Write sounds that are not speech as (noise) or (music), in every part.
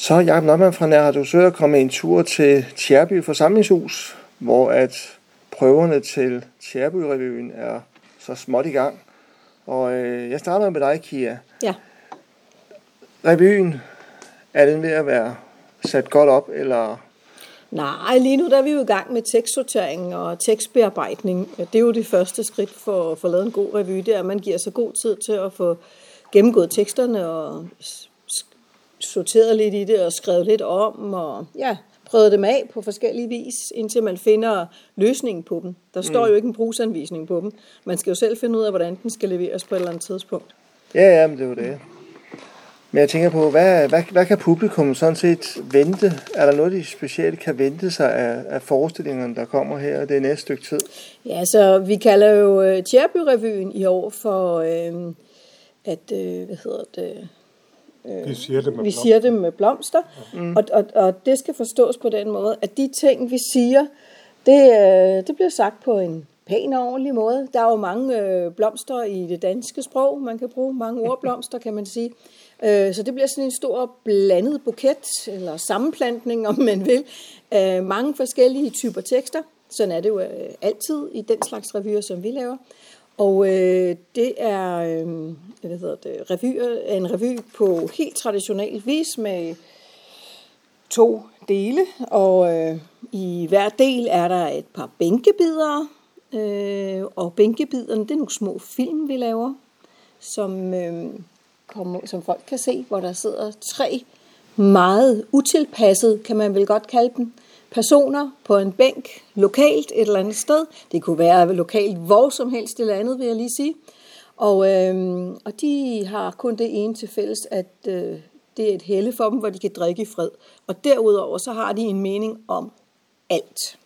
Så Jacob Nøgman fra Nær Dusør kom en tur til Tjærby Forsamlingshus, hvor at prøverne til Tjærby-revyen er så småt i gang. Og øh, jeg starter med dig, Kia. Ja. Revyen, er den ved at være sat godt op, eller Nej, lige nu der er vi jo i gang med tekstsortering og tekstbearbejdning. Det er jo det første skridt for at få lavet en god revy, det er, at man giver sig god tid til at få gennemgået teksterne og sorteret lidt i det og skrevet lidt om og ja, prøvet dem af på forskellige vis, indtil man finder løsningen på dem. Der står mm. jo ikke en brugsanvisning på dem. Man skal jo selv finde ud af, hvordan den skal leveres på et eller andet tidspunkt. Ja, ja, men det er jo det. Men jeg tænker på, hvad, hvad, hvad kan publikum sådan set vente? Er der noget, de specielt kan vente sig af, af forestillingerne, der kommer her det næste stykke tid? Ja, så vi kalder jo uh, Tjærby-revyen i år for, uh, at, uh, hvad hedder det, Øh, vi siger det med, vi siger det med blomster, mm. og, og, og det skal forstås på den måde, at de ting, vi siger, det, øh, det bliver sagt på en pæn og ordentlig måde. Der er jo mange øh, blomster i det danske sprog, man kan bruge mange ordblomster, kan man sige. Øh, så det bliver sådan en stor blandet buket, eller sammenplantning, om man vil, af mange forskellige typer tekster. Sådan er det jo øh, altid i den slags revyer, som vi laver. Og øh, det er øh, hvad hedder det, revyer, en revy på helt traditionel vis med to dele, og øh, i hver del er der et par bænkebidere, øh, og bænkebiderne, det er nogle små film, vi laver, som, øh, kommer, som folk kan se, hvor der sidder tre meget utilpasset, kan man vel godt kalde dem, personer på en bænk lokalt et eller andet sted. Det kunne være lokalt hvor som helst i landet, vil jeg lige sige. Og, øh, og de har kun det ene til fælles, at øh, det er et helle for dem, hvor de kan drikke i fred. Og derudover så har de en mening om alt.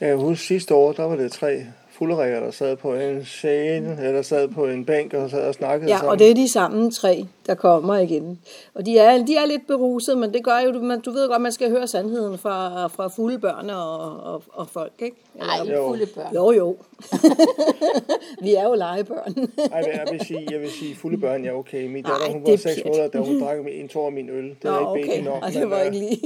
Jeg husker sidste år, der var det tre fulderikker, der sad på en scene, eller sad på en bænk og sad og snakkede Ja, sammen. og det er de samme tre, der kommer igen. Og de er, de er lidt beruset, men det gør jo, man, du ved godt, man skal høre sandheden fra, fra fulde børn og, og, og folk, ikke? Nej, fulde børn. Jo, jo. (laughs) Vi er jo legebørn. Nej, jeg vil sige, jeg vil sige fulde børn, ja okay. Min datter, hun var 6 måneder, da hun drak en tår af min øl. Det er ikke okay. nok. Ej, det var ikke lige.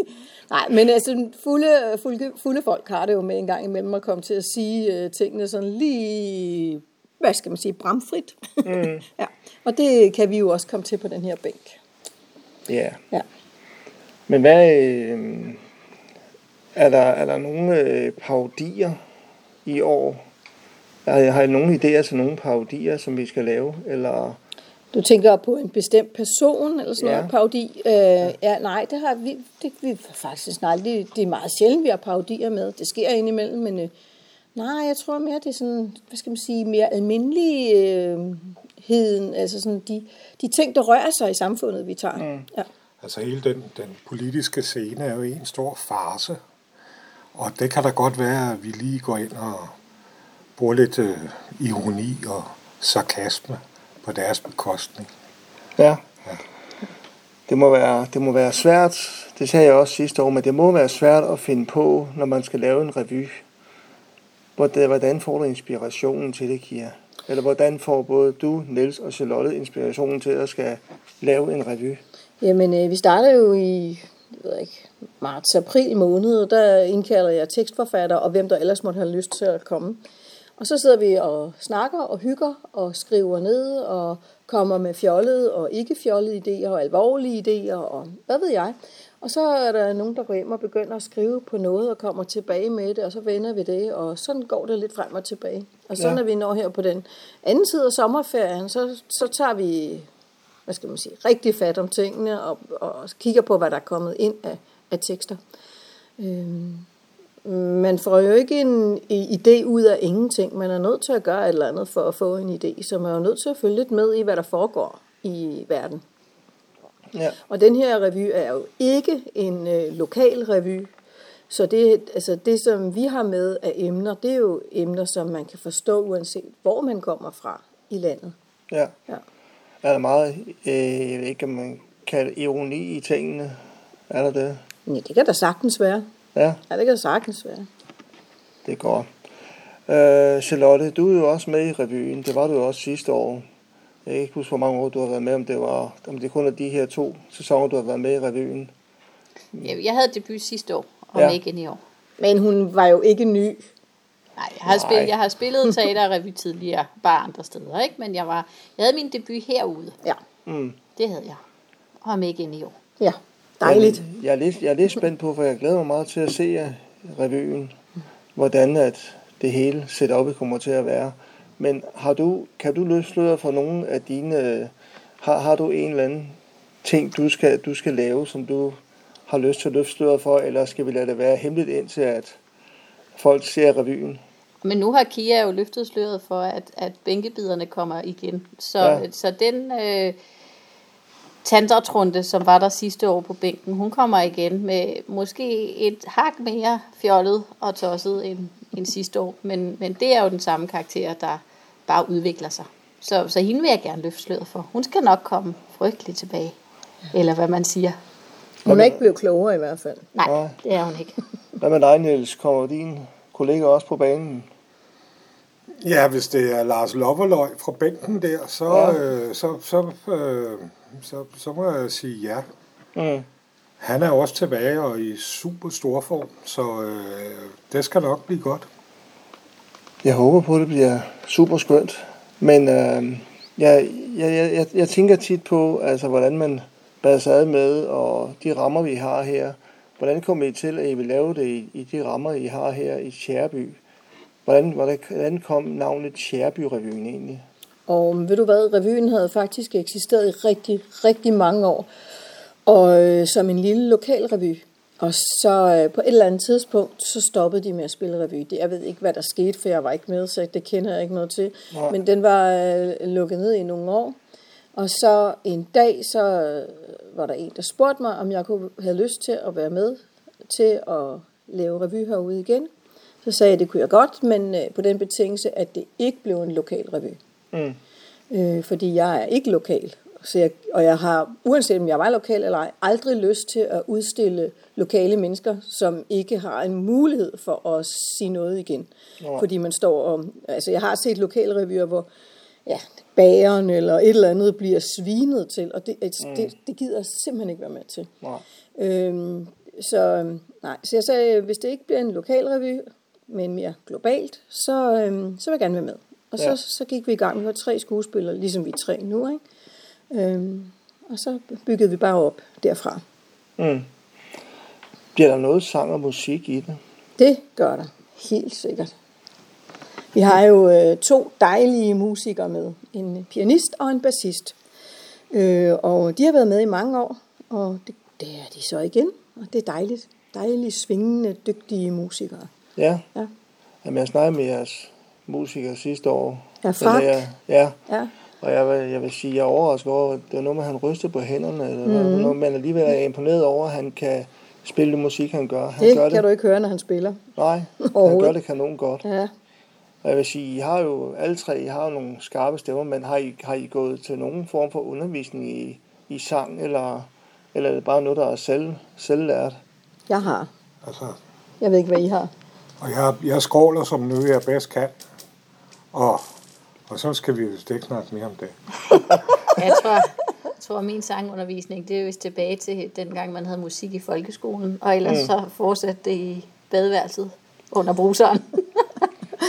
Nej, men altså, fulde, fulde, fulde folk har det jo med en gang imellem at komme til at sige uh, tingene sådan lige, hvad skal man sige, bramfrit. Mm. (laughs) ja, og det kan vi jo også komme til på den her bænk. Yeah. Ja. Men hvad, øh, er der, er der nogle øh, parodier i år? Har, har I nogle idéer til nogle parodier, som vi skal lave? Eller du tænker på en bestemt person, eller sådan ja. noget, parodi? Øh, ja. ja, nej, det har vi, det, vi faktisk aldrig, det er meget sjældent, vi har parodier med. Det sker indimellem, men øh, nej, jeg tror mere, det er sådan, hvad skal man sige, mere almindeligheden, øh, altså sådan de, de ting, der rører sig i samfundet, vi tager. Mm. Ja. Altså hele den, den politiske scene er jo en stor farse, og det kan da godt være, at vi lige går ind og bruger lidt øh, ironi og sarkasme på deres bekostning. Ja. ja. Det må, være, det må være svært, det sagde jeg også sidste år, men det må være svært at finde på, når man skal lave en revy. Hvordan får du inspirationen til det, Kira? Eller hvordan får både du, Niels og Charlotte inspirationen til at skal lave en revy? Jamen, øh, vi starter jo i jeg ved ikke, marts-april måned, der indkalder jeg tekstforfatter og hvem der ellers måtte have lyst til at komme. Og så sidder vi og snakker og hygger og skriver ned og kommer med fjollede og ikke fjollede idéer og alvorlige idéer og hvad ved jeg. Og så er der nogen, der går hjem og begynder at skrive på noget og kommer tilbage med det, og så vender vi det, og sådan går det lidt frem og tilbage. Og så ja. når vi når her på den anden side af sommerferien, så, så tager vi, hvad skal man sige, rigtig fat om tingene og, og kigger på, hvad der er kommet ind af, af tekster. Øhm, man får jo ikke en idé ud af ingenting. Man er nødt til at gøre et eller andet for at få en idé, så man er jo nødt til at følge lidt med i, hvad der foregår i verden. Ja. Og den her revy er jo ikke en øh, lokal revy, så det, altså det, som vi har med af emner, det er jo emner, som man kan forstå, uanset hvor man kommer fra i landet. Ja. ja. Er der meget, øh, jeg ved ikke, om man kalder ironi i tingene? Er der det? Ja, det kan der sagtens være. Ja. Ja, det kan sagtens være. Det går. Øh, Charlotte, du er jo også med i revyen. Det var du jo også sidste år. Jeg kan ikke huske, hvor mange år du har været med, om det, var, om det kun er de her to sæsoner, du har været med i revyen. Jeg, jeg havde debut sidste år, og Ja. ja. ikke i år. Men hun var jo ikke ny. Nej, jeg har, Nej. spillet, (laughs) jeg har spillet teaterrevy tidligere, bare andre steder, ikke? Men jeg, var, jeg havde min debut herude. Ja, Mm. Det havde jeg. Og om ikke ind i år. ja. Dejligt. Men Jeg er, lidt, jeg er lidt spændt på, for jeg glæder mig meget til at se øh, revyen, hvordan at det hele setupet kommer til at være. Men har du, kan du løfte sløret for nogle af dine... øh, Har, har du en eller anden ting, du skal, du skal lave, som du har lyst til at løfte sløret for, eller skal vi lade det være hemmeligt indtil, at folk ser revyen? Men nu har Kia jo løftet sløret for, at, at bænkebiderne kommer igen. Så, ja. så den øh, tandertrunde, som var der sidste år på bænken, hun kommer igen med måske et hak mere fjollet og tosset end, end sidste år. Men, men det er jo den samme karakter, der bare udvikler sig. Så, så hende vil jeg gerne løfte sløret for. Hun skal nok komme frygteligt tilbage. Eller hvad man siger. Hun er ikke blevet klogere i hvert fald. Nej, Nej. det er hun ikke. (laughs) Hvad med dig, Niels? Kommer din kollega også på banen? Ja, hvis det er Lars Loverløg fra bænken der, så, Ja. ja. øh, så, så, øh, så, så må jeg sige ja. Mm. Han er også tilbage og i super stor form, så øh, det skal nok blive godt. Jeg håber på, at det bliver super skønt. Men øh, jeg, jeg, jeg, jeg, tænker tit på, altså, hvordan man bærer sig ad med, og de rammer, vi har her. Hvordan kommer I til, at I vil lave det i, i de rammer, I har her i Tjæreby? Hvordan, hvordan, hvordan kom navnet Tjærby-revyen egentlig? Og ved du hvad, revyen havde faktisk eksisteret i rigtig, rigtig mange år. Og øh, som en lille lokal revy. Og så øh, på et eller andet tidspunkt, så stoppede de med at spille revy. Det, jeg ved ikke, hvad der skete, for jeg var ikke med, så det kender jeg ikke noget til. Nej. Men den var øh, lukket ned i nogle år. Og så en dag, så øh, var der en, der spurgte mig, om jeg kunne have lyst til at være med til at lave revy herude igen. Så sagde jeg, det kunne jeg godt, men øh, på den betingelse, at det ikke blev en lokal revy. Mm. Øh, fordi jeg er ikke lokal. Så jeg, og jeg har, uanset om jeg var lokal eller ej, aldrig lyst til at udstille lokale mennesker, som ikke har en mulighed for at sige noget igen. Nå. Fordi man står og... Altså, jeg har set lokale revyer, hvor ja, bageren eller et eller andet bliver svinet til, og det, mm. det, det gider jeg simpelthen ikke være med til. Nej. Øhm, så, øhm, nej, så jeg sagde, hvis det ikke bliver en lokal revy, men mere globalt, så, øhm, så vil jeg gerne være med. Og så, Ja. så gik vi i gang. Vi var tre skuespillere, ligesom vi er tre nu. Ikke? Øhm, og så byggede vi bare op derfra. Mm. Bliver der noget sang og musik i det? Det gør der, helt sikkert. Vi har jo øh, to dejlige musikere med. En pianist og en bassist. Øh, og de har været med i mange år, og det, det er de så igen. Og det er dejligt. Dejlige, svingende, dygtige musikere. Ja. Ja. Jamen, jeg snakkede med jeres musikere sidste år. Ja, Frank. der- Ja, Ja, og jeg vil, jeg vil sige, jeg er overrasket over, at det var noget med, at han rystede på hænderne, eller mm. noget, men alligevel er jeg imponeret over, at han kan spille det musik, han gør. Han det gør kan det. du ikke høre, når han spiller. Nej, han gør det kanon godt. Ja. Og jeg vil sige, I har jo alle tre, I har jo nogle skarpe stemmer, men har I, har I gået til nogen form for undervisning i, i sang, eller, eller er det bare noget, der er selv, selvlært? Jeg har. Altså, Jeg ved ikke, hvad I har. og jeg, jeg skråler som nu, jeg bedst kan. Og, og så skal vi vist ikke snakke mere om det. (laughs) Jeg tror, jeg tror, at min sangundervisning, det er vist tilbage til dengang, man havde musik i folkeskolen, og ellers mm. så fortsatte det i badeværelset under bruseren.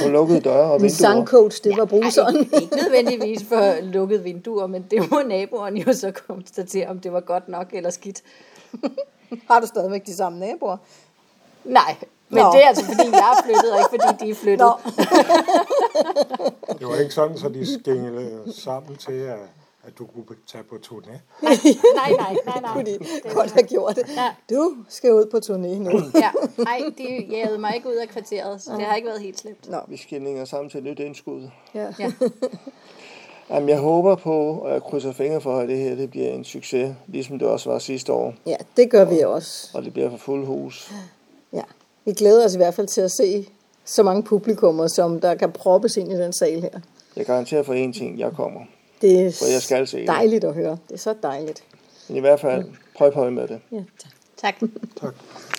På lukkede døre og (laughs) Min vinduer? sangcoach, det var bruseren. Ej, ikke nødvendigvis for lukkede vinduer, men det må naboen jo så konstatere, om det var godt nok eller skidt. Har du stadigvæk de samme naboer? Nej, men Nå. det er altså fordi, jeg er flyttet, og ikke fordi de er flyttet. Nå. Det var ikke sådan, så de skængede sammen til, at, at du kunne tage på turné. Nej, (laughs) nej, nej, nej. Kunne de godt have gjort det. Ja. Du skal ud på turné nu. Ja, nej, de jagede mig ikke ud af kvarteret, så det har ikke været helt slemt. Nå. Vi skillinger sammen til nyt indskud. Ja. Ja. (laughs) Jamen, jeg håber på, og jeg krydser fingre for, at det her det bliver en succes, ligesom det også var sidste år, ja, det gør vi også. og det bliver for fuld hus. Ja. Vi glæder os i hvert fald til at se så mange publikummer, som der kan proppes ind i den sal her. Jeg garanterer for én ting, jeg kommer. Det er For jeg skal se det. dejligt at høre. Det er så dejligt. Men i hvert fald, prøv på med det. Ja, tak. Tak. Tak.